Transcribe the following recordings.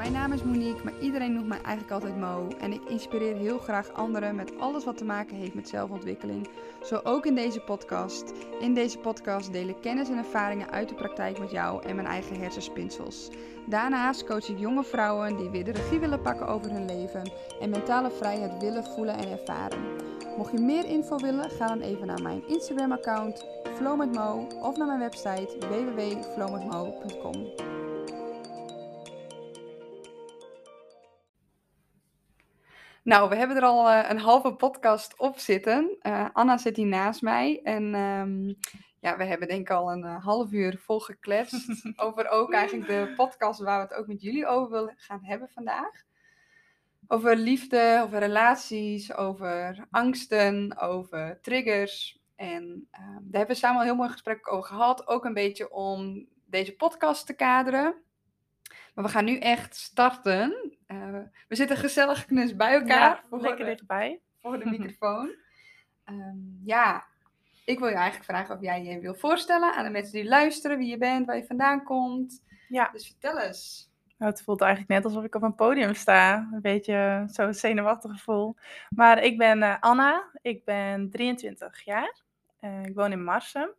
Mijn naam is Monique, maar iedereen noemt mij eigenlijk altijd Mo. En ik inspireer heel graag anderen met alles wat te maken heeft met zelfontwikkeling. Zo ook in deze podcast. In deze podcast deel ik kennis en ervaringen uit de praktijk met jou en mijn eigen hersenspinsels. Daarnaast coach ik jonge vrouwen die weer de regie willen pakken over hun leven en mentale vrijheid willen voelen en ervaren. Mocht je meer info willen, ga dan even naar mijn Instagram-account flowmetmo of naar mijn website www.flowmetmo.com. Nou, we hebben er al eh, een halve podcast op zitten. Eh, Anna zit hier naast mij en ehm, ja, we hebben denk ik al een eh, half uur vol gekletst over ook eigenlijk de podcast waar we het ook met jullie over willen gaan hebben vandaag. Over liefde, over relaties, over angsten, over triggers. En ehm, daar hebben we samen een heel mooi gesprek over gehad. Ook een beetje om deze podcast te kaderen. Maar we gaan nu echt starten. Uh, we zitten gezellig knus bij elkaar. Ja, voor lekker de, dichtbij. Voor de microfoon. um, ja, ik wil je eigenlijk vragen of jij je wil voorstellen aan de mensen die luisteren. Wie je bent, waar je vandaan komt. Ja. Dus vertel eens. Nou, het voelt eigenlijk net alsof ik op een podium sta. Een beetje zo'n zenuwachtig gevoel. Maar ik ben uh, Anna. Ik ben 23 jaar. Uh, ik woon in Marsum.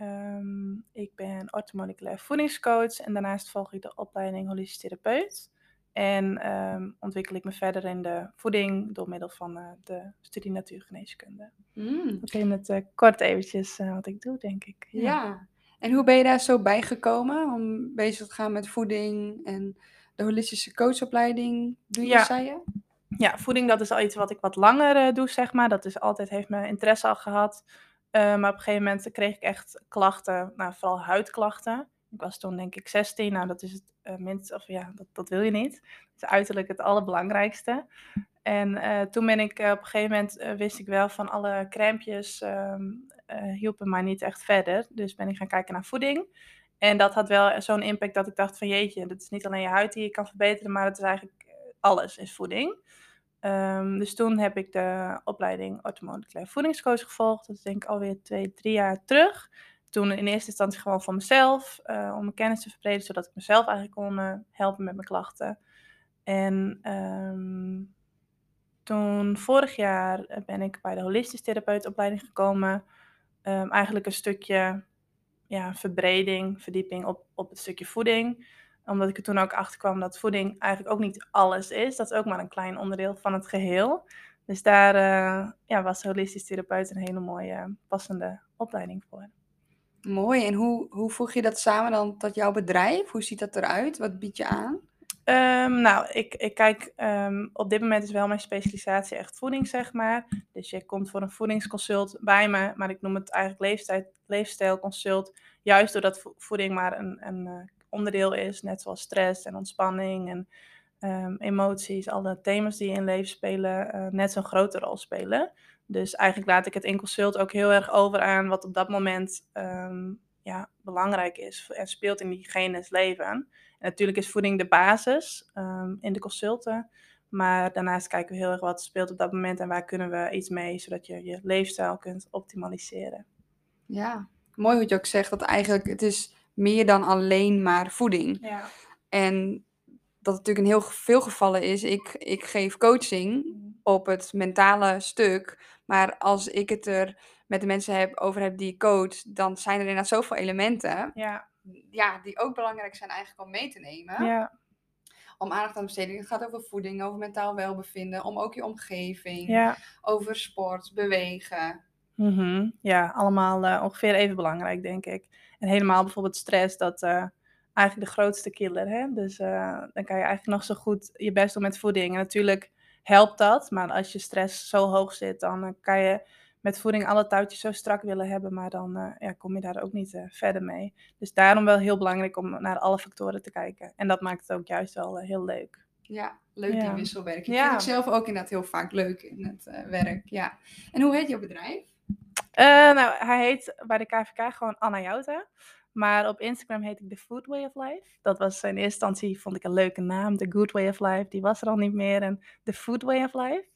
Um, ik ben orthomoleculair voedingscoach en daarnaast volg ik de opleiding holistisch therapeut. En um, ontwikkel ik me verder in de voeding door middel van uh, de studie natuurgeneeskunde. Mm. Dat in het uh, kort eventjes uh, wat ik doe, denk ik. Ja. ja. en hoe ben je daar zo bij gekomen om bezig te gaan met voeding en de holistische coachopleiding doe je, ja. zei je? Ja, voeding dat is al iets wat ik wat langer doe, zeg maar. Dat is altijd, heeft mijn interesse al gehad. Maar op een gegeven moment kreeg ik echt klachten, nou, vooral huidklachten. Ik was toen denk ik 16, nou dat is het uh, minst, of ja, dat, dat wil je niet. Het is uiterlijk het allerbelangrijkste. En uh, toen ben ik op een gegeven moment, wist ik wel van alle crèmpjes um, hielpen mij niet echt verder. Dus ben ik gaan kijken naar voeding. En dat had wel zo'n impact dat ik dacht van jeetje, dat is niet alleen je huid die je kan verbeteren, maar het is eigenlijk alles is voeding. Um, dus toen heb ik de opleiding orthomoleculair voedingscoach gevolgd. Dat is denk ik alweer twee, drie jaar terug. Toen in eerste instantie gewoon voor mezelf, uh, om mijn kennis te verbreden, zodat ik mezelf eigenlijk kon uh, helpen met mijn klachten. En um, toen vorig jaar ben ik bij de holistisch therapeutopleiding gekomen. Um, eigenlijk een stukje ja, verbreding, verdieping op, op het stukje voeding omdat ik er toen ook achter kwam dat voeding eigenlijk ook niet alles is. Dat is ook maar een klein onderdeel van het geheel. Dus daar ja, was holistisch therapeut een hele mooie passende opleiding voor. Mooi. En hoe, hoe voeg je dat samen dan tot jouw bedrijf? Hoe ziet dat eruit? Wat bied je aan? Um, nou, ik, ik kijk, um, op dit moment is wel mijn specialisatie echt voeding, zeg maar. Dus je komt voor een voedingsconsult bij me, maar ik noem het eigenlijk leeftijd, leefstijlconsult. Juist doordat voeding maar een, een uh, onderdeel is, net zoals stress en ontspanning en um, emoties, alle thema's die in leven spelen, uh, net zo'n grote rol spelen. Dus eigenlijk laat ik het in consult ook heel erg over aan wat op dat moment um, ja, belangrijk is en speelt in diegene's leven. En natuurlijk is voeding de basis um, in de consulten. Maar daarnaast kijken we heel erg wat speelt op dat moment en waar kunnen we iets mee, zodat je je leefstijl kunt optimaliseren. Ja, mooi wat je ook zegt, dat eigenlijk het is meer dan alleen maar voeding. Ja. En dat het natuurlijk in heel veel gevallen is, ik, ik geef coaching op het mentale stuk, maar als ik het er met de mensen heb, over heb die ik coach, dan zijn er inderdaad zoveel elementen ja. Ja, die ook belangrijk zijn eigenlijk om mee te nemen. Ja. Om aandacht aan te besteden. Het gaat over voeding, over mentaal welbevinden, om ook je omgeving, Ja. over sport, bewegen. Mhm. Ja, allemaal eh, ongeveer even belangrijk, denk ik. En helemaal bijvoorbeeld stress, dat uh, eigenlijk de grootste killer. Hè? Dus uh, dan kan je eigenlijk nog zo goed je best doen met voeding. En natuurlijk helpt dat, maar als je stress zo hoog zit, dan uh, kan je met voeding alle touwtjes zo strak willen hebben, maar dan ja, kom je daar ook niet verder mee. Dus daarom wel heel belangrijk om naar alle factoren te kijken. En dat maakt het ook juist wel heel leuk. Ja, leuk die wisselwerking. Ja. vind ik zelf ook inderdaad heel vaak leuk in het eh, werk. Ja. En hoe heet jouw bedrijf? Eh, nou, hij heet bij de KVK gewoon Anna Jouta. Maar op Instagram heet ik The Food Way of Life. Dat was in eerste instantie, vond ik een leuke naam. The Good Way of Life, die was er al niet meer. En The Food Way of Life.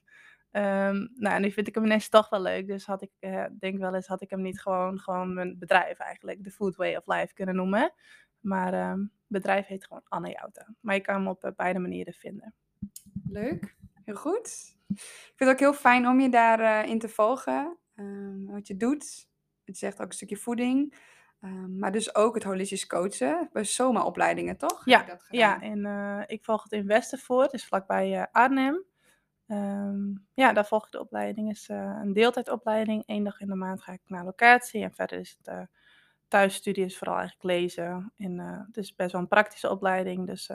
Ehm, nou, nu vind ik hem ineens toch wel leuk. Dus had ik, eh, denk wel eens, had ik hem niet gewoon, gewoon mijn bedrijf eigenlijk, The Food Way of Life kunnen noemen. Maar ehm, bedrijf heet gewoon Anne Jouta. Maar je kan hem op eh, beide manieren vinden. Leuk, heel goed. Ik vind het ook heel fijn om je daarin in te volgen. ehm, wat je doet. Het zegt ook een stukje voeding. Ehm, maar dus ook het holistisch coachen. Bij SOMA-opleidingen, toch? Ja, dat Ja, en eh, ik volg het in Westervoort, dus vlakbij eh, Arnhem. Ehm, ja, daar volg ik de opleiding. is eh, een deeltijdopleiding. Eén dag in de maand ga ik naar locatie. En verder is het thuisstudie, is vooral eigenlijk lezen. En het is best wel een praktische opleiding, dus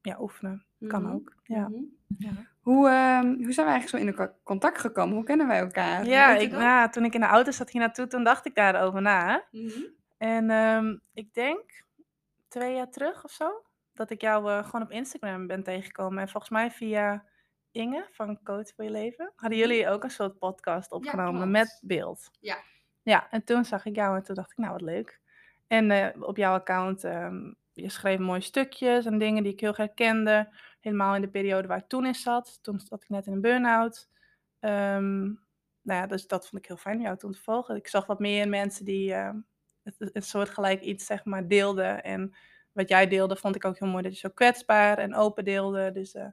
ja, oefenen kan Mhm, ook. Ja. mhm. Ja. Hoe, ehm, hoe zijn we eigenlijk zo in contact gekomen? Hoe kennen wij elkaar? Ja, ik, nou, toen ik in de auto zat hier naartoe, toen dacht ik daarover na. Mhm. En ehm, ik denk twee jaar terug of zo, dat ik jou eh, gewoon op Instagram ben tegengekomen. En volgens mij via Inge van Coach voor je Leven, hadden Mhm. jullie ook een soort podcast opgenomen met beeld. Ja. Ja, en toen zag ik jou en toen dacht ik, nou wat leuk. En eh, op jouw account, ehm, je schreef mooie stukjes en dingen die ik heel graag kende. Helemaal in de periode waar ik toen in zat. Toen zat ik net in een burn-out. Ehm, nou ja, dus dat vond ik heel fijn om jou toen te volgen. Ik zag wat meer mensen die het, soort gelijk iets zeg maar deelden. En wat jij deelde vond ik ook heel mooi dat je zo kwetsbaar en open deelde. Dus eh,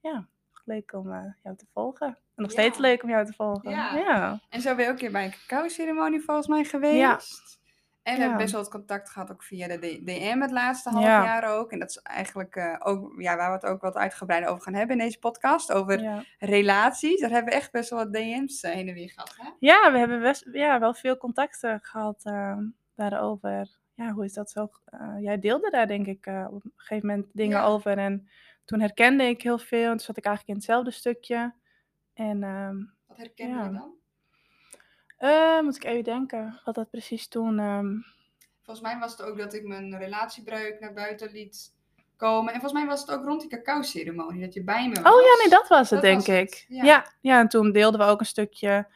ja, leuk om eh, jou te volgen. En nog steeds Ja. leuk om jou te volgen. Ja. ja. En zo ben je ook keer bij een cacao-ceremonie volgens mij geweest. En we Ja. hebben best wel het contact gehad ook via de DM het laatste half Ja. jaar ook. En dat is eigenlijk eh, ook, ja, waar we het ook wat uitgebreider over gaan hebben in deze podcast. Over Ja. relaties. Daar hebben we echt best wel wat DM's heen en weer gehad. Hè? Ja, we hebben best, ja, wel veel contacten gehad eh, daarover. Ja, hoe is dat zo? eh, jij deelde daar denk ik eh, op een gegeven moment dingen Ja. over. En toen herkende ik heel veel. En toen zat ik eigenlijk in hetzelfde stukje. En ehm, Wat herken Ja. je dan? eh, moet ik even denken wat dat precies toen... ehm, Volgens mij was het ook dat ik mijn relatiebreuk naar buiten liet komen. En volgens mij was het ook rond die cacao-ceremonie. Dat je bij me was. Oh ja, nee, dat was het Dat denk was ik. het, ja. Ja. Ja, en toen deelden we ook een stukje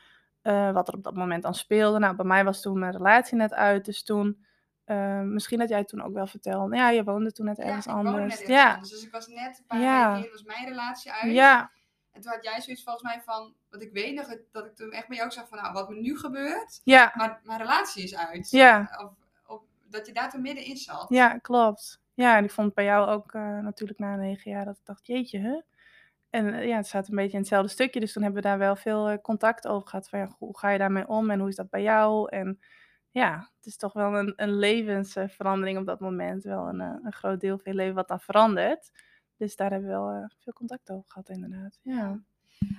eh, wat er op dat moment dan speelde. Nou, bij mij was toen mijn relatie net uit. Dus toen... eh, misschien dat jij toen ook wel vertelde. Ja, je woonde toen net Ja, ergens ik woonde net anders. ergens ja, anders. Dus ik was net een paar Ja. weken in, was mijn relatie uit. ja, En toen had jij zoiets volgens mij van, wat ik weet nog, dat ik toen echt bij jou ook zag van, nou, wat me nu gebeurt, ja, maar mijn relatie is uit. ja. Of, of dat je daar toen middenin zat. Ja, klopt. Ja, en ik vond bij jou ook eh, natuurlijk na negen jaar dat ik dacht, jeetje, hè? En eh, ja, het staat een beetje in hetzelfde stukje, dus toen hebben we daar wel veel eh, contact over gehad. Van ja, hoe ga je daarmee om en hoe is dat bij jou? En ja, het is toch wel een, een levensverandering op dat moment. Wel een, eh, een groot deel van je leven wat dan verandert. Dus daar hebben we wel veel contact over gehad, inderdaad. Ja.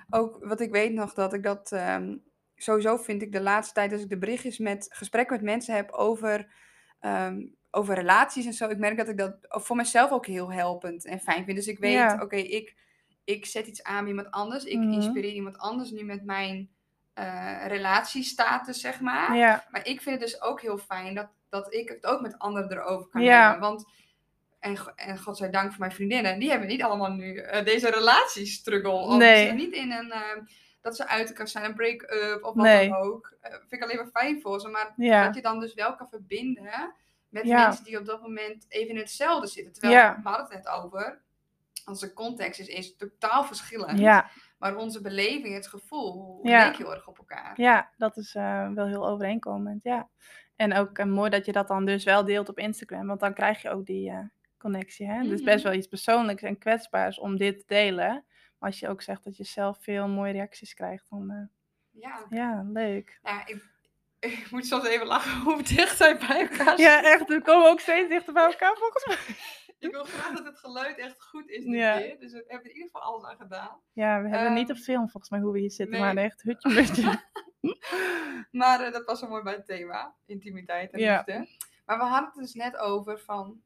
Ook wat ik weet nog, dat ik dat, ehm, sowieso vind ik de laatste tijd, als ik de berichtjes met, gesprekken met mensen heb over, ehm, over relaties en zo, ik merk dat ik dat voor mezelf ook heel helpend en fijn vind. Dus ik weet, Ja. oké, ik, ik zet iets aan bij iemand anders, ik Mhm. inspireer iemand anders nu met mijn eh, relatiestatus, zeg maar. Ja, Maar ik vind het dus ook heel fijn dat, dat ik het ook met anderen erover kan Ja. hebben. Want, en, en godzijdank voor mijn vriendinnen, die hebben niet allemaal nu eh, deze relatiestruggle. Nee. Ze zijn niet in een, eh, dat ze uit elkaar zijn, een break-up of wat Nee. dan ook. Vind ik alleen maar fijn voor ze. Maar Ja. dat je dan dus wel kan verbinden met mensen die op dat moment even in hetzelfde zitten. Terwijl, we hadden het net over, onze context is, is totaal verschillend. ja, Maar onze beleving, het gevoel, Ja. leek heel erg op elkaar. ja, dat is eh, wel heel overeenkomend, ja. En ook eh, mooi dat je dat dan dus wel deelt op Instagram, want dan krijg je ook die eh, connectie, hè. Dus best Mhm. wel iets persoonlijks en kwetsbaars om dit te delen. Maar als je ook zegt dat je zelf veel mooie reacties krijgt, dan Ja. ja, leuk. Ja, ik, ik moet soms even lachen hoe dicht wij bij elkaar Ja, zitten. echt, we komen ook steeds dichter bij elkaar volgens mij. Ik wil graag dat het geluid echt goed is dit Ja. keer. Dus we hebben er in ieder geval alles aan gedaan. Ja, we hebben niet op Ehm, film volgens mij hoe we hier zitten, nee. maar echt hutje mutje. Maar eh, dat was zo mooi bij het thema. Intimiteit en Ja. liefde. Maar we hadden het dus net over van...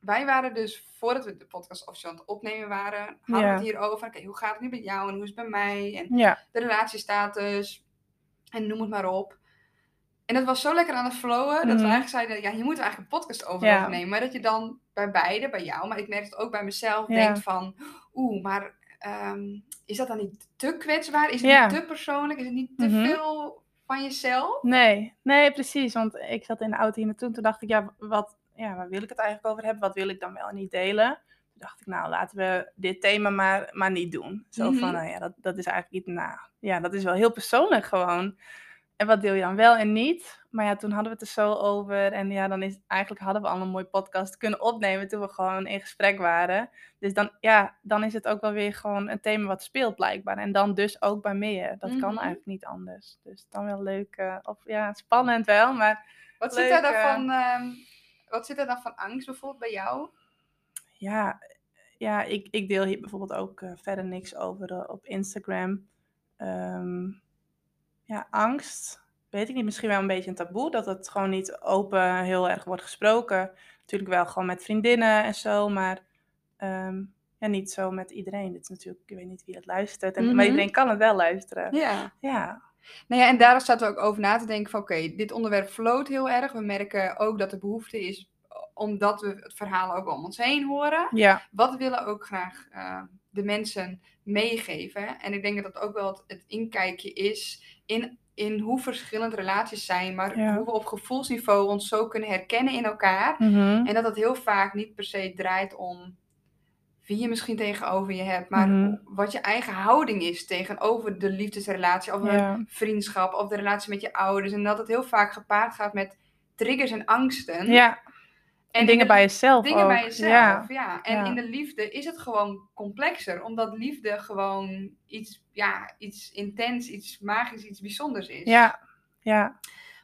Wij waren dus, voordat we de podcast officieel aan het opnemen waren... hadden we het hier over. Oké, hoe gaat het nu bij jou en hoe is het bij mij? En de relatiestatus. En noem het maar op. En dat was zo lekker aan het flowen. Dat we Mhm. eigenlijk zeiden, ja, hier moeten we eigenlijk een podcast over Ja. opnemen. Maar dat je dan bij beide, bij jou, maar ik merk het ook bij mezelf, Ja. denkt van... Oeh, maar ehm, is dat dan niet te kwetsbaar? Is het Ja. niet te persoonlijk? Is het niet te Mhm. veel van jezelf? Nee, nee, precies. Want ik zat in de auto hier naartoe en toen dacht ik, ja, wat, ja, waar wil ik het eigenlijk over hebben? Wat wil ik dan wel niet delen? Toen dacht ik, nou, laten we dit thema maar, maar niet doen. Zo Mhm. van, nou ja, dat, dat is eigenlijk iets, nou, ja, dat is wel heel persoonlijk gewoon. En wat deel je dan wel en niet? Maar ja, toen hadden we het er zo over. En ja, dan is eigenlijk hadden we al een mooi podcast kunnen opnemen toen we gewoon in gesprek waren. Dus dan, ja, dan is het ook wel weer gewoon een thema wat speelt blijkbaar. En dan dus ook bij meer. Dat kan Mhm. eigenlijk niet anders. Dus dan wel leuk. eh, of ja, spannend wel, maar Wat, Leuk, zit er dan eh. van, ehm, wat zit er dan van angst bijvoorbeeld bij jou? ja, ja ik, ik deel hier bijvoorbeeld ook eh, verder niks over op Instagram. Ehm, ja, angst. Weet ik niet, misschien wel een beetje een taboe. Dat het gewoon niet open heel erg wordt gesproken. Natuurlijk wel gewoon met vriendinnen en zo, maar ehm, ja, niet zo met iedereen. Dit is natuurlijk, ik weet niet wie het luistert. En, Mhm. Maar iedereen kan het wel luisteren. Ja. Ja, Nou ja, en daar zaten we ook over na te denken van oké, dit onderwerp floot heel erg. We merken ook dat er behoefte is, omdat we het verhaal ook om ons heen horen. ja, Wat willen ook graag eh, de mensen meegeven? En ik denk dat dat ook wel het, het inkijkje is in, in hoe verschillend relaties zijn, maar Ja. hoe we op gevoelsniveau ons zo kunnen herkennen in elkaar. mhm, En dat het heel vaak niet per se draait om wie je misschien tegenover je hebt, maar Mhm. wat je eigen houding is tegenover de liefdesrelatie of Ja. een vriendschap of de relatie met je ouders. En dat het heel vaak gepaard gaat met triggers en angsten. ja. En, in dingen de- bij jezelf Dingen ook. bij jezelf, Ja, ja. En Ja. in de liefde is het gewoon complexer, omdat liefde gewoon iets, ja, iets intens, iets magisch, iets bijzonders is. ja, ja.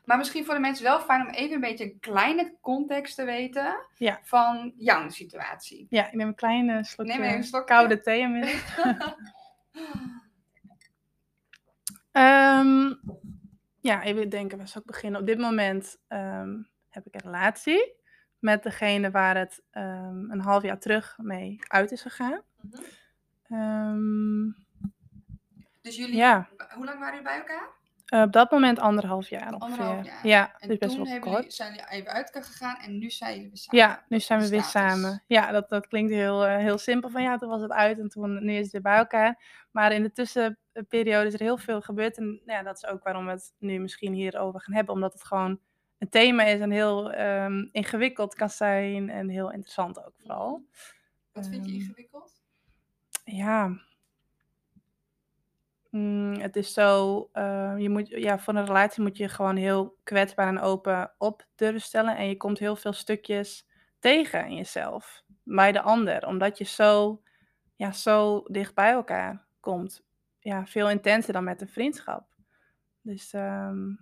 Maar misschien voor de mensen wel fijn om even een beetje een kleine context te weten Ja. van jouw situatie. Ja, ik neem een kleine slokje Neem een slokje. koude thee inmiddels. Ehm, ja, even denken, waar zou ik beginnen? Op dit moment ehm, heb ik een relatie met degene waar het ehm, een half jaar terug mee uit is gegaan. Ehm, Dus jullie, ja, hoe lang waren jullie bij elkaar? op dat moment anderhalf jaar ongeveer. Anderhalf jaar. Ja, En dus best toen wel kort. jullie, zijn jullie even uit gegaan en nu zijn jullie weer samen. Ja, nu zijn we weer samen. Ja, dat, dat klinkt heel, eh, heel simpel van ja, toen was het uit en toen, nu is het weer bij elkaar. Maar in de tussenperiode is er heel veel gebeurd. En ja, dat is ook waarom we het nu misschien hierover gaan hebben. Omdat het gewoon een thema is en heel ehm, ingewikkeld kan zijn en heel interessant ook vooral. Wat vind je Ehm, ingewikkeld? Ja. Mm, het is zo, eh, je moet, ja, voor een relatie moet je gewoon heel kwetsbaar en open op durven stellen. En je komt heel veel stukjes tegen in jezelf, bij de ander. Omdat je zo, ja, zo dicht bij elkaar komt. Ja, veel intenser dan met een vriendschap. Dus ehm,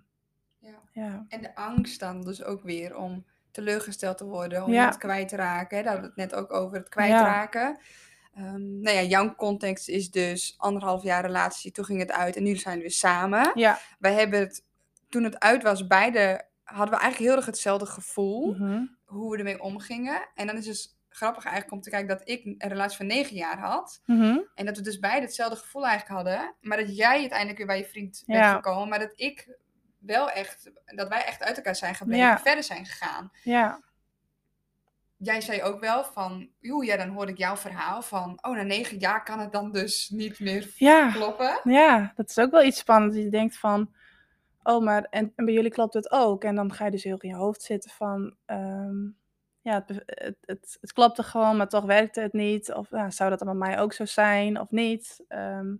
Ja. ja. En de angst dan dus ook weer om teleurgesteld te worden, om Ja. iemand kwijt te raken. Daar hadden we het net ook over, het kwijtraken. Ehm nou ja, jouw context is dus anderhalf jaar relatie, toen ging het uit en nu zijn we weer samen. Ja. Wij hebben het, toen het uit was, beide hadden we eigenlijk heel erg hetzelfde gevoel, mhm, hoe we ermee omgingen. En dan is het dus grappig eigenlijk om te kijken dat ik een relatie van negen jaar had. mhm, En dat we dus beide hetzelfde gevoel eigenlijk hadden. Maar dat jij uiteindelijk weer bij je vriend bent Ja. gekomen. Maar dat ik wel echt, dat wij echt uit elkaar zijn gebleven. Ja. Verder zijn gegaan. ja, Jij zei ook wel van, joh, ja, dan hoorde ik jouw verhaal van, oh, na negen jaar kan het dan dus niet meer ja. kloppen. Ja, dat is ook wel iets spannends. Je denkt van, oh, maar en, en bij jullie klopt het ook. En dan ga je dus heel in je hoofd zitten van, ehm, ja, het, het, het, het klopte gewoon, maar toch werkte het niet. Of ja, zou dat dan bij mij ook zo zijn of niet? Ehm,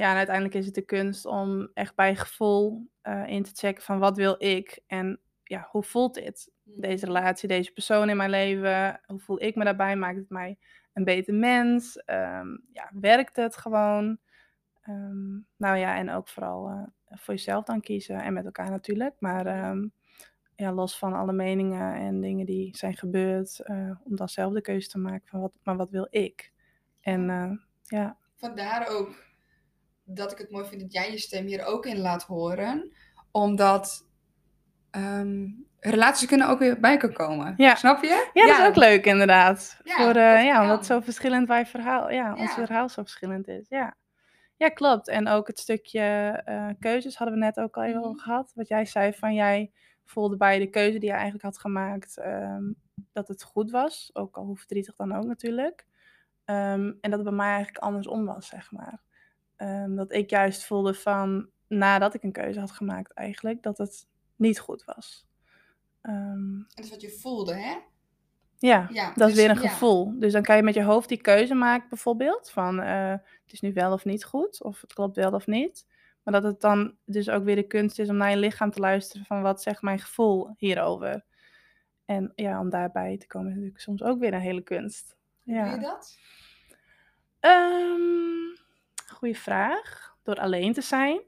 ja, en uiteindelijk is het de kunst om echt bij gevoel eh, in te checken van wat wil ik en ja, hoe voelt dit? Deze relatie, deze persoon in mijn leven, hoe voel ik me daarbij? Maakt het mij een beter mens? Ehm, ja, werkt het gewoon? Ehm, nou ja, en ook vooral eh, voor jezelf dan kiezen en met elkaar natuurlijk. Maar ehm, ja, los van alle meningen en dingen die zijn gebeurd, eh, om dan zelf de keuze te maken van wat, maar wat wil ik? En ja, Vandaar ook dat ik het mooi vind dat jij je stem hier ook in laat horen. Omdat ehm, relaties kunnen ook weer bij elkaar komen. Ja. Snap je? ja, dat is ook leuk inderdaad. Ja, Voor, eh, ja, omdat zo verschillend wij verhaal, ja, ons verhaal zo verschillend is. Ja. ja, klopt. En ook het stukje eh, keuzes hadden we net ook al even Mhm. gehad. Wat jij zei van jij voelde bij de keuze die je eigenlijk had gemaakt ehm, dat het goed was. Ook al hoe verdrietig dan ook natuurlijk. Ehm, en dat het bij mij eigenlijk andersom was, zeg maar. Ehm, dat ik juist voelde van, nadat ik een keuze had gemaakt eigenlijk, dat het niet goed was. Ehm, Dat is wat je voelde, hè? ja, Ja, dat is dus weer een ja. gevoel. Dus dan kan je met je hoofd die keuze maken bijvoorbeeld. Van eh, het is nu wel of niet goed. Of het klopt wel of niet. Maar Maar dat het dan dus ook weer de kunst is om naar je lichaam te luisteren van wat zegt mijn gevoel hierover. En ja, om daarbij te komen is natuurlijk soms ook weer een hele kunst. Ja. Doe je dat? Um, goeie vraag. Door alleen te zijn.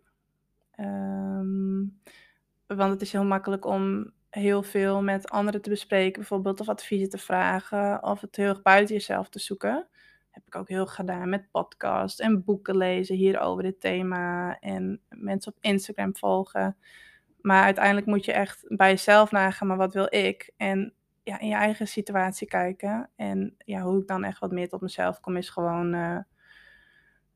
Ehm, want het is heel makkelijk om heel veel met anderen te bespreken, bijvoorbeeld of adviezen te vragen of het heel erg buiten jezelf te zoeken. heb ik ook heel gedaan met podcasts en boeken lezen hier over dit thema en mensen op Instagram volgen. Maar uiteindelijk moet je echt bij jezelf nagaan, maar wat wil ik? En ja, in je eigen situatie kijken. En ja, hoe ik dan echt wat meer tot mezelf kom, is gewoon uh,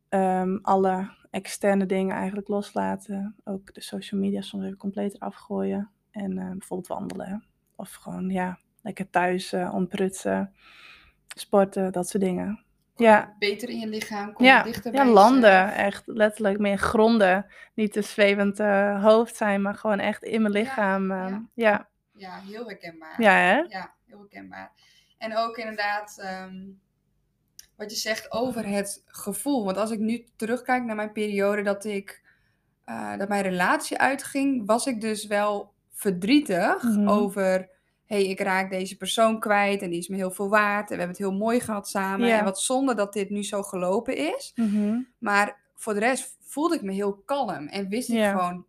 um, alle externe dingen eigenlijk loslaten. Ook de social media soms even compleet eraf gooien. En uh, bijvoorbeeld wandelen. Of gewoon, ja, lekker thuis uh, ontprutsen, sporten, dat soort dingen. Ja. Beter in je lichaam, kom ja. dichter ja, bij landen. jezelf. Echt letterlijk meer gronden. Niet te zwevend uh, hoofd zijn, maar gewoon echt in mijn lichaam. Ja, ja. ja. ja heel herkenbaar. Ja, hè? Ja, heel herkenbaar. En ook inderdaad, um, wat je zegt over het gevoel. Want als ik nu terugkijk naar mijn periode dat ik, uh, dat mijn relatie uitging, was ik dus wel verdrietig Mhm. over, hey, ik raak deze persoon kwijt en die is me heel veel waard en we hebben het heel mooi gehad samen. En wat zonde dat dit nu zo gelopen is. Mhm. Maar voor de rest voelde ik me heel kalm en wist ik gewoon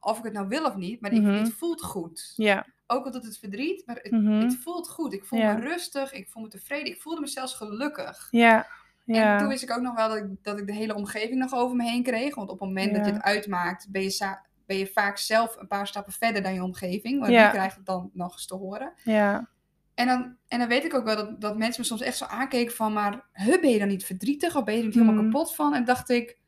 of ik het nou wil of niet, maar ik, Mhm. het voelt goed. Ja. Ook al doet het verdriet, maar het, Mhm. het voelt goed. Ik voel Ja. me rustig, ik voel me tevreden, ik voelde me zelfs gelukkig. Ja. En Ja. toen wist ik ook nog wel dat ik, dat ik de hele omgeving nog over me heen kreeg. Want op het moment dat je het uitmaakt, ben je, ben je vaak zelf een paar stappen verder dan je omgeving. Want die krijgt het dan nog eens te horen. Ja. En dan, en dan weet ik ook wel dat, dat mensen me soms echt zo aankeken van... Maar huh, ben je dan niet verdrietig of ben je er niet helemaal Mhm. kapot van? En dacht ik,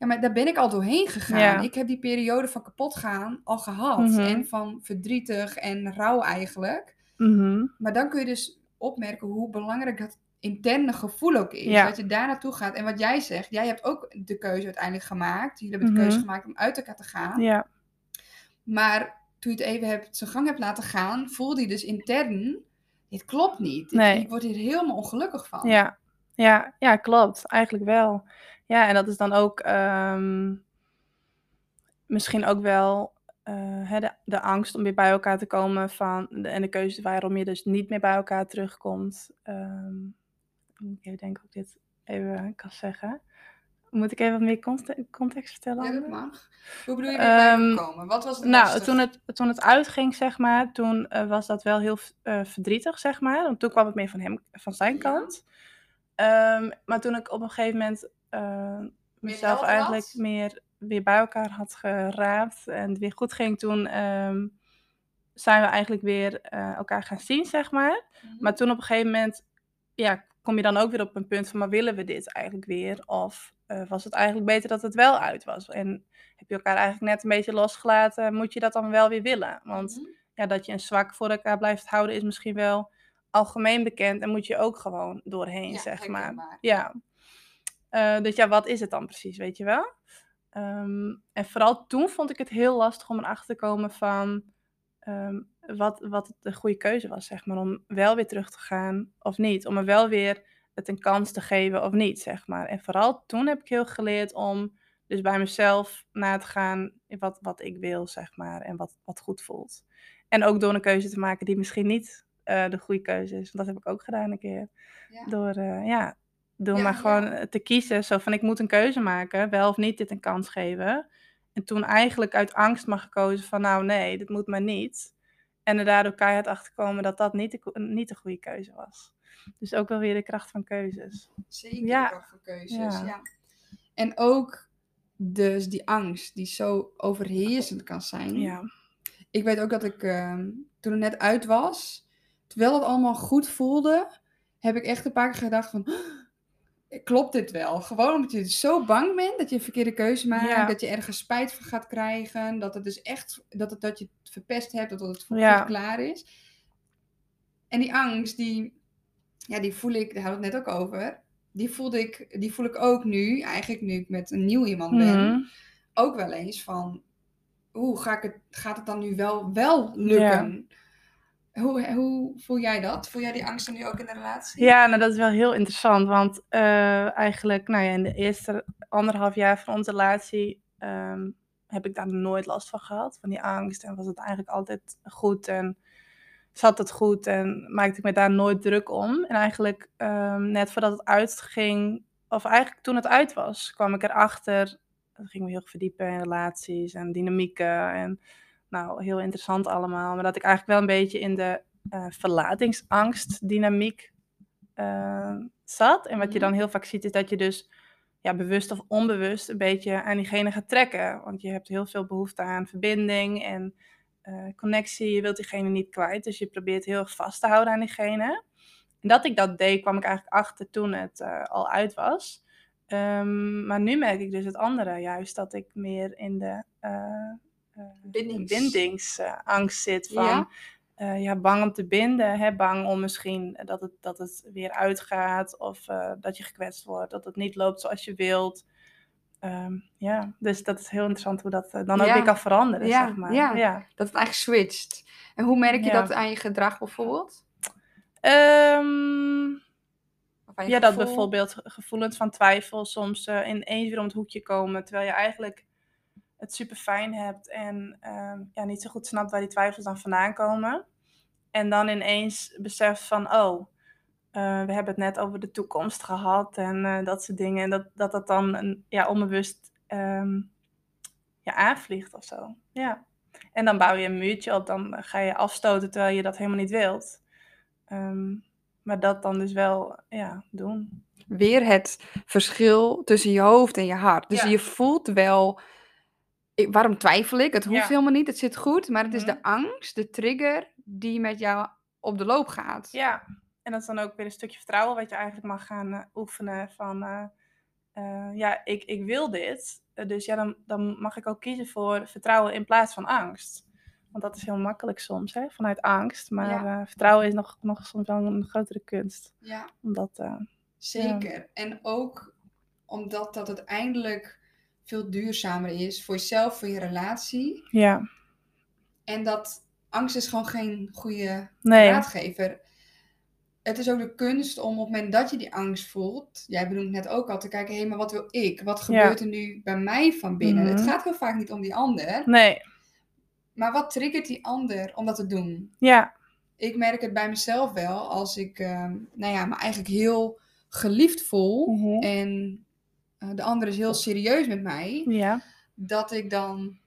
ja, maar daar ben ik al doorheen gegaan. Ja. Ik heb die periode van kapot gaan al gehad. Mhm. En van verdrietig en rouw eigenlijk. Mhm. Maar dan kun je dus opmerken hoe belangrijk dat interne gevoel ook is. Ja. Dat je daar naartoe gaat. En wat jij zegt, jij hebt ook de keuze uiteindelijk gemaakt. Jullie hebben de keuze Mhm. gemaakt om uit elkaar te gaan. Ja. Maar toen je het even hebt, zijn gang hebt laten gaan, voelde je dus intern, dit klopt niet. Nee. Ik, ik word hier helemaal ongelukkig van. Ja, ja, ja, klopt. Eigenlijk wel. Ja, en dat is dan ook ehm, misschien ook wel eh, hè, de, de angst om weer bij elkaar te komen van, de, en de keuze waarom je dus niet meer bij elkaar terugkomt. Ehm, ik of ik dit even kan zeggen. Moet ik even wat meer conte- context vertellen? Ja, dat Anne? mag. Hoe bedoel je weer bij Ehm, me komen? Wat was het Nou, lastig? toen het, toen het uitging, zeg maar, toen eh, was dat wel heel eh, verdrietig, zeg maar. Want toen kwam het meer van hem, van zijn Ja. kant. Ehm, maar toen ik op een gegeven moment eh, mezelf eigenlijk had? meer weer bij elkaar had geraapt en het weer goed ging, toen ehm, zijn we eigenlijk weer eh, elkaar gaan zien, zeg maar. Mhm. Maar toen op een gegeven moment, ja, kom je dan ook weer op een punt van, maar willen we dit eigenlijk weer? Of eh, was het eigenlijk beter dat het wel uit was? En heb je elkaar eigenlijk net een beetje losgelaten, moet je dat dan wel weer willen? Want Mhm. ja, dat je een zwak voor elkaar blijft houden is misschien wel algemeen bekend en moet je ook gewoon doorheen, Ja, zeg maar. Ja. Eh, dus ja, wat is het dan precies, weet je wel? Ehm, en vooral toen vond ik het heel lastig om erachter te komen van ehm, wat, wat de goede keuze was, zeg maar. Om wel weer terug te gaan of niet. Om me wel weer het een kans te geven of niet, zeg maar. En vooral toen heb ik heel geleerd om dus bij mezelf na te gaan wat, wat ik wil, zeg maar. En wat, wat goed voelt. En ook door een keuze te maken die misschien niet eh, de goede keuze is. Want dat heb ik ook gedaan een keer. Ja. Door, eh, ja, door Ja, maar gewoon ja. te kiezen. Zo van, ik moet een keuze maken. Wel of niet dit een kans geven. En toen eigenlijk uit angst maar gekozen van, nou nee, dit moet maar niet. En er daardoor keihard achter komen dat dat niet de, niet de goede keuze was. Dus ook wel weer de kracht van keuzes. Zeker Ja. de kracht van keuzes, ja. Ja. En ook dus die angst die zo overheersend kan zijn. Ja, Ik weet ook dat ik ehm, toen het net uit was, terwijl het allemaal goed voelde, heb ik echt een paar keer gedacht van, klopt dit wel? Gewoon omdat je zo bang bent dat je een verkeerde keuze maakt, Ja. dat je ergens spijt van gaat krijgen, dat het dus echt, dat, het, dat je het verpest hebt, dat het voor Ja. klaar is. En die angst, die, ja, die voel ik, daar hadden we het net ook over, die, voelde ik, die voel ik ook nu, eigenlijk nu ik met een nieuw iemand ben, Mhm. ook wel eens van, hoe ga ik het, gaat het dan nu wel, wel lukken? Hoe, hoe voel jij dat? Voel jij die angsten nu ook in de relatie? Ja, nou dat is wel heel interessant. Want eh, eigenlijk, nou ja, in de eerste anderhalf jaar van onze relatie ehm, heb ik daar nooit last van gehad, van die angst. En was het eigenlijk altijd goed en zat het goed en maakte ik me daar nooit druk om. En eigenlijk ehm, net voordat het uitging, of eigenlijk toen het uit was, kwam ik erachter. Dat ging me heel verdiepen in relaties en dynamieken. En nou, heel interessant allemaal. Maar dat ik eigenlijk wel een beetje in de uh, verlatingsangst dynamiek uh, zat. En wat je Mhm. dan heel vaak ziet, is dat je dus ja, bewust of onbewust een beetje aan diegene gaat trekken. Want je hebt heel veel behoefte aan verbinding en eh, connectie. Je wilt diegene niet kwijt, dus je probeert heel erg vast te houden aan diegene. En dat ik dat deed, kwam ik eigenlijk achter toen het eh, al uit was. Ehm, maar nu merk ik dus het andere, juist dat ik meer in de eh, eh, Bindings. bindingsangst zit. Van, Ja. ja. ja, bang om te binden, hè? bang om misschien dat het, dat het weer uitgaat of eh, dat je gekwetst wordt, dat het niet loopt zoals je wilt. Ehm, ja, dus dat is heel interessant hoe dat eh, dan ook Ja. weer kan veranderen, Ja, zeg maar. ja. ja. Dat het eigenlijk switcht. En hoe merk je dat aan je gedrag bijvoorbeeld? Ehm, je ja, dat bijvoorbeeld ge- gevoelens van twijfel soms eh, ineens weer om het hoekje komen, terwijl je eigenlijk het super fijn hebt en ehm, ja, niet zo goed snapt waar die twijfels dan vandaan komen. En dan ineens beseft van, oh, eh, we hebben het net over de toekomst gehad en eh, dat soort dingen. En dat dat, dat dan een, ja, onbewust ehm, ja, aanvliegt of zo. Ja. En dan bouw je een muurtje op, dan ga je afstoten terwijl je dat helemaal niet wilt. Ehm, maar dat dan dus wel ja, doen. Weer het verschil tussen je hoofd en je hart. Dus Ja. je voelt wel, ik, waarom twijfel ik? Het hoeft Ja. helemaal niet, het zit goed. Maar het is Mhm. de angst, de trigger, die met jou op de loop gaat. Ja, en dat is dan ook weer een stukje vertrouwen wat je eigenlijk mag gaan eh, oefenen van, eh, eh, ja, ik, ik wil dit. Dus ja, dan, dan mag ik ook kiezen voor vertrouwen in plaats van angst. Want dat is heel makkelijk soms, hè, vanuit angst. Maar vertrouwen is nog, nog soms wel een grotere kunst. Ja. Omdat, Zeker. En ook omdat dat uiteindelijk veel duurzamer is voor jezelf, voor je relatie. ja, En dat angst is gewoon geen goede nee. raadgever. Het is ook de kunst om op het moment dat je die angst voelt, jij benoemt net ook al, te kijken, hé, maar wat wil ik? Wat Ja. gebeurt er nu bij mij van binnen? Het Mhm. gaat heel vaak niet om die ander, Nee, maar wat triggert die ander om dat te doen? ja, Ik merk het bij mezelf wel, als ik, ehm, nou ja, me eigenlijk heel geliefd voel Mhm. en eh, de ander is heel serieus met mij, ja, dat ik dan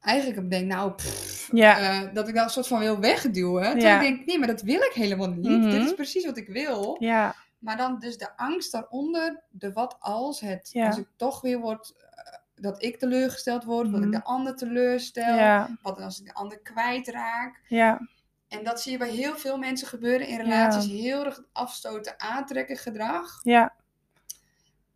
eigenlijk denk, nou, pff, ja, eh, dat ik dan een soort van wil wegduwen. Ja. ik denk, nee, maar dat wil ik helemaal niet. Mhm. Dit is precies wat ik wil. ja, Maar dan dus de angst daaronder, de wat als, het, als ik toch weer word, eh, dat ik teleurgesteld word, dat ik Mhm. de ander teleurstel, wat als ik de ander kwijtraak. ja, En dat zie je bij heel veel mensen gebeuren in relaties, heel erg afstoten, aantrekken gedrag. ja.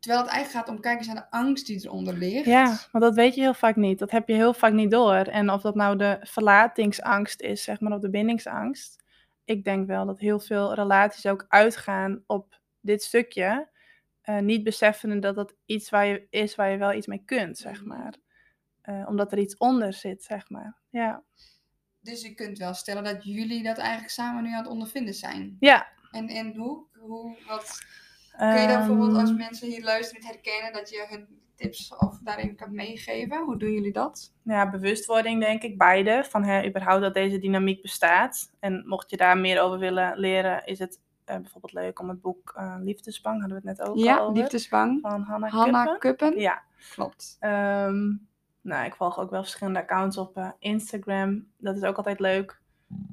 Terwijl het eigenlijk gaat om kijken eens naar de angst die eronder ligt. Ja, want dat weet je heel vaak niet. Dat heb je heel vaak niet door. En of dat nou de verlatingsangst is, zeg maar, of de bindingsangst. Ik denk wel dat heel veel relaties ook uitgaan op dit stukje. eh, niet beseffende dat dat iets waar je, is waar je wel iets mee kunt, zeg Mhm. maar. Eh, omdat er iets onder zit, zeg maar. Ja, Dus je kunt wel stellen dat jullie dat eigenlijk samen nu aan het ondervinden zijn. ja. En, en hoe? hoe wat, kun je dan bijvoorbeeld als ehm, mensen hier luisteren niet herkennen dat je hun tips of daarin kan meegeven? Hoe doen jullie dat? Ja, bewustwording denk ik, beide. Van hè, überhaupt dat deze dynamiek bestaat. En mocht je daar meer over willen leren, is het eh, bijvoorbeeld leuk om het boek eh, Liefdesbang, hadden we het net ook al Ja, over. liefdesbang. Van Hannah, Hanna Kuppen. Kuppen. Ja, Klopt. ehm, nou, ik volg ook wel verschillende accounts op eh, Instagram. Dat is ook altijd leuk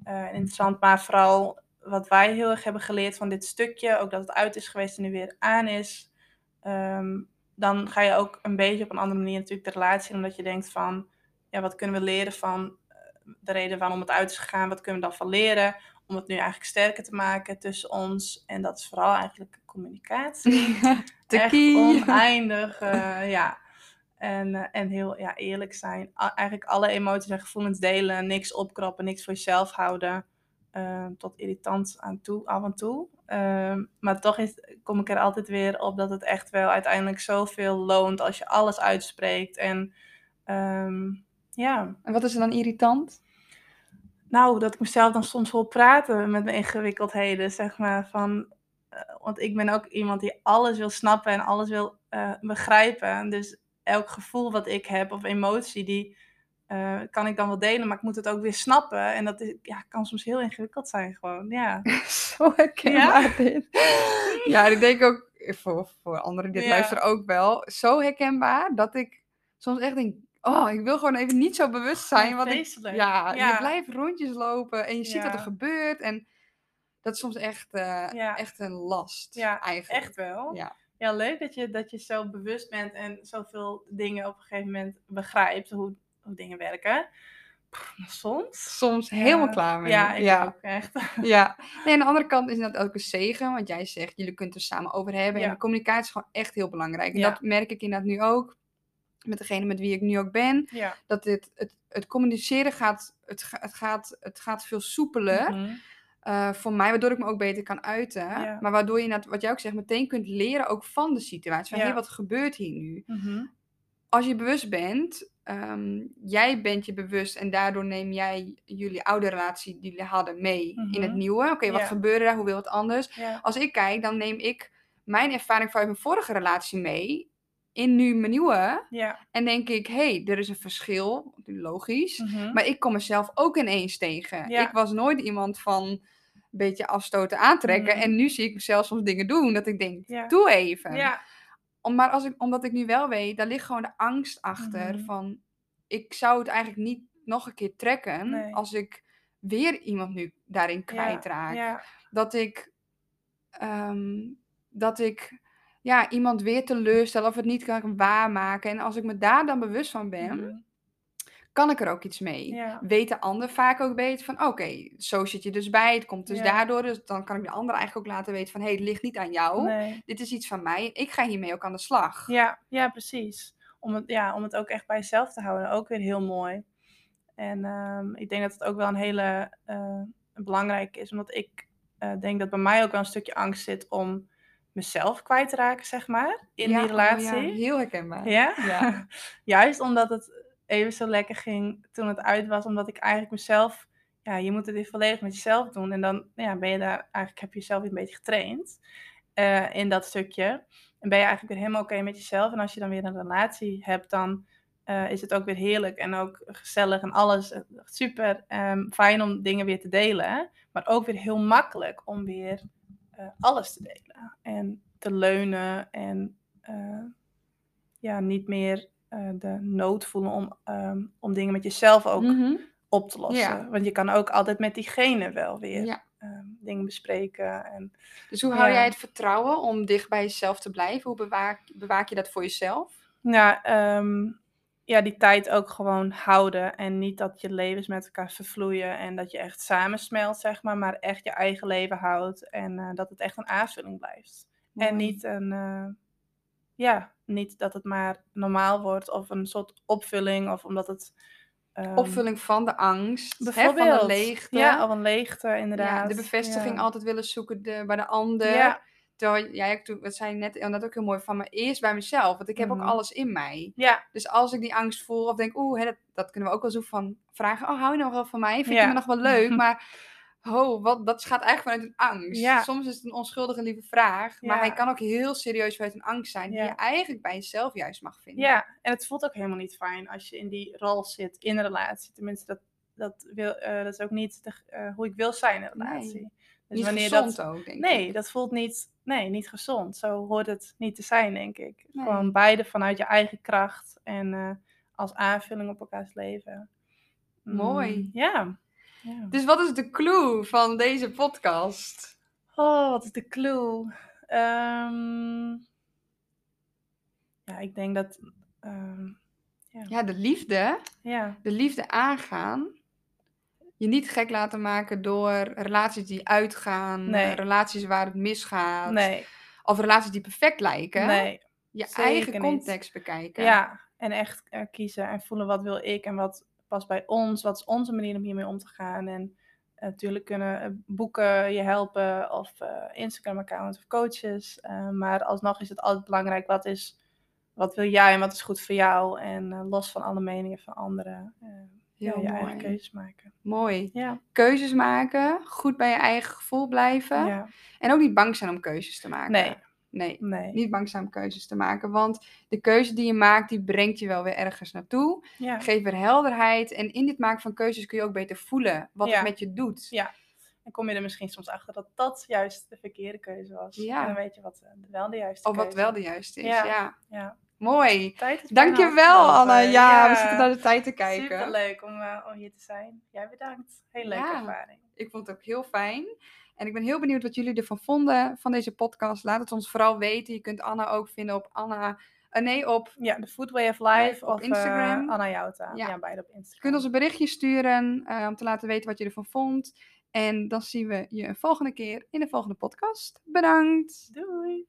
eh, en interessant. Maar vooral wat wij heel erg hebben geleerd van dit stukje, ook dat het uit is geweest en nu weer aan is. ehm, dan ga je ook een beetje op een andere manier natuurlijk de relatie in, omdat je denkt van, ja, wat kunnen we leren van eh, de reden waarom het uit is gegaan? Wat kunnen we dan van leren om het nu eigenlijk sterker te maken tussen ons? En dat is vooral eigenlijk communicatie echt oneindig, eh, ja. En, eh, en heel ja, eerlijk zijn. A- eigenlijk alle emoties en gevoelens delen. Niks opkroppen, niks voor jezelf houden. Eh, tot irritant aan toe, af en toe. Ehm, maar toch is, kom ik er altijd weer op dat het echt wel uiteindelijk zoveel loont als je alles uitspreekt. En ehm, ja, En wat is er dan irritant? nou, dat ik mezelf dan soms wil praten met mijn ingewikkeldheden, zeg maar. Van, eh, want ik ben ook iemand die alles wil snappen en alles wil eh, begrijpen. Dus elk gevoel wat ik heb of emotie, die eh, kan ik dan wel delen, maar ik moet het ook weer snappen. En dat is, ja, kan soms heel ingewikkeld zijn gewoon, ja. Zo herkenbaar dit. Ja, ik denk ook, voor, voor anderen die dit Ja. luisteren ook wel, zo herkenbaar dat ik soms echt denk, oh, ik wil gewoon even niet zo bewust zijn. Want ik, ja, Ja. je blijft rondjes lopen en je ziet dat er Ja. gebeurt. En dat is soms echt, eh, Ja. echt een last Ja, eigenlijk. Echt wel. Ja. Ja, leuk dat je, dat je zo bewust bent en zoveel dingen op een gegeven moment begrijpt hoe, hoe dingen werken. Pff, soms. Soms Ja. helemaal klaar mee. Ja, ik ja. ook echt. Ja, nee, aan de andere kant is dat ook een zegen, want jij zegt, jullie kunnen er samen over hebben. Ja. En communicatie is gewoon echt heel belangrijk. En dat merk ik inderdaad nu ook, met degene met wie ik nu ook ben. Ja. Dat dit, het, het communiceren gaat, het, het, gaat, het gaat veel soepeler Mhm. eh, voor mij, waardoor ik me ook beter kan uiten. Ja. Maar waardoor je, wat jij ook zegt, meteen kunt leren ook van de situatie. Van, Ja. hé, wat gebeurt hier nu? Mhm. Als je bewust bent, ehm, jij bent je bewust en daardoor neem jij jullie oude relatie die jullie hadden mee in het Mhm. nieuwe. Oké, wat Ja. gebeurde daar? Hoe wil het anders? Als ik kijk, dan neem ik mijn ervaring vanuit mijn vorige relatie mee in nu mijn nieuwe. En denk ik, hé, hey, er is een verschil, logisch. Mhm. Maar ik kom mezelf ook ineens tegen. Ik was nooit iemand van een beetje afstoten, aantrekken. Mhm. En nu zie ik mezelf soms dingen doen dat ik denk, doe even. Om, maar als ik, omdat ik nu wel weet, daar ligt gewoon de angst achter Mhm. van, ik zou het eigenlijk niet nog een keer trekken Nee. als ik weer iemand nu daarin kwijtraak. Ja. Dat ik, ehm, dat ik ja, iemand weer teleurstel of het niet kan waarmaken. En als ik me daar dan bewust van ben, Mhm. Kan ik er ook iets mee. Ja. Weet de ander vaak ook beter van, oké, zo zit je dus bij, het komt dus Ja. daardoor. Dus dan kan ik de ander eigenlijk ook laten weten van, hé, hey, het ligt niet aan jou. Nee. Dit is iets van mij. Ik ga hiermee ook aan de slag. Ja, ja, precies. Om het, ja, om het ook echt bij jezelf te houden. Ook weer heel mooi. En ehm, ik denk dat het ook wel een hele eh belangrijke is. Omdat ik eh, denk dat bij mij ook wel een stukje angst zit om mezelf kwijt te raken, zeg maar. In Ja, die oh relatie. ja, heel herkenbaar. Ja? Ja. Juist omdat het even zo lekker ging toen het uit was. Omdat ik eigenlijk mezelf... Ja, je moet het weer volledig met jezelf doen. En dan ja, ben je daar... Eigenlijk heb je jezelf een beetje getraind. eh, in dat stukje. En ben je eigenlijk weer helemaal oké met jezelf. En als je dan weer een relatie hebt, dan eh, is het ook weer heerlijk. En ook gezellig en alles. eh, Super ehm, fijn om dingen weer te delen. Maar ook weer heel makkelijk om weer alles te delen. En te leunen. En ja, niet meer eh, de nood voelen om, ehm, om dingen met jezelf ook Mhm. op te lossen. Ja. Want je kan ook altijd met diegene wel weer Ja. ehm, dingen bespreken. En, Dus hoe hou Ja. jij het vertrouwen om dicht bij jezelf te blijven? Hoe bewaak, bewaak je dat voor jezelf? ja, ehm, ja, die tijd ook gewoon houden. En niet dat je levens met elkaar vervloeien. En dat je echt samensmelt, zeg maar. Maar echt je eigen leven houdt. En eh, dat het echt een aanvulling blijft. En niet een... eh, ja, niet dat het maar normaal wordt. Of een soort opvulling. Of omdat het... ehm, Opvulling van de angst, hè, van de leegte. Ja, of een leegte, inderdaad. Ja, de bevestiging Ja. altijd willen zoeken de, bij de ander. Ja, Terwijl ook toen- dat zei je net, en dat ook heel mooi, van me eerst bij mezelf. Want ik heb Mhm. ook alles in mij. ja, Dus als ik die angst voel of denk, oeh, dat, dat kunnen we ook wel zo van vragen. Oh, hou je nog wel van mij? Vind Ja. je me nog wel leuk? Maar ho, wat, dat gaat eigenlijk vanuit een angst. Ja. Soms is het een onschuldige lieve vraag. Maar Ja. hij kan ook heel serieus vanuit een angst zijn. Die je eigenlijk bij jezelf juist mag vinden. ja. En het voelt ook helemaal niet fijn als je in die rol zit in een relatie. Tenminste, dat, dat, wil, eh, dat is ook niet de, eh, hoe ik wil zijn in een Nee. relatie. Dus Niet wanneer gezond dat, ook, denk Nee, ik. dat voelt niet, nee, niet gezond. Zo hoort het niet te zijn, denk ik. Nee. Gewoon beide vanuit je eigen kracht en eh, als aanvulling op elkaars leven. Mm, Mooi. ja. Ja. Dus wat is de clue van deze podcast? Oh, wat is de clue? Ehm, ja, ik denk dat. ehm, Ja, de liefde. ja, De liefde aangaan. Je niet gek laten maken door relaties die uitgaan. Nee. Relaties waar het misgaat. nee, Of relaties die perfect lijken. nee. Je eigen niet. context bekijken. Ja, en echt eh, kiezen en voelen wat wil ik en wat past bij ons. Wat is onze manier om hiermee om te gaan. En eh, natuurlijk kunnen eh, boeken je helpen of eh, Instagram-accounts of coaches. eh, maar alsnog is het altijd belangrijk wat is, wat wil jij en wat is goed voor jou. En eh, los van alle meningen van anderen. eh, ja, je mooi. eigen keuzes maken. Mooi. Ja, Keuzes maken. Goed bij je eigen gevoel blijven. ja. En ook niet bang zijn om keuzes te maken. Nee, Nee, Nee. niet bangzaam keuzes te maken. Want de keuze die je maakt, die brengt je wel weer ergens naartoe. Ja. Geeft weer helderheid. En in dit maken van keuzes kun je ook beter voelen wat Ja. het met je doet. Ja. Dan kom je er misschien soms achter dat dat juist de verkeerde keuze was. Ja. En dan weet je wat eh, wel de juiste Of wat wel de juiste is. Ja. Ja. Mooi. Is Dankjewel. Anne. Ja, we zitten naar de tijd te kijken. Superleuk om, eh, om hier te zijn. Jij bedankt. Heel leuke Ja. ervaring. Ik vond het ook heel fijn. En ik ben heel benieuwd wat jullie ervan vonden van deze podcast. Laat het ons vooral weten. Je kunt Anna ook vinden op Anna. nee, op. Ja, de Food Way of Life Op of Instagram. eh, Anna Jouta. Ja. Ja. beide op Je Instagram. kunt ons een berichtje sturen eh, om te laten weten wat je ervan vond. En dan zien we je een volgende keer in de volgende podcast. Bedankt. Doei!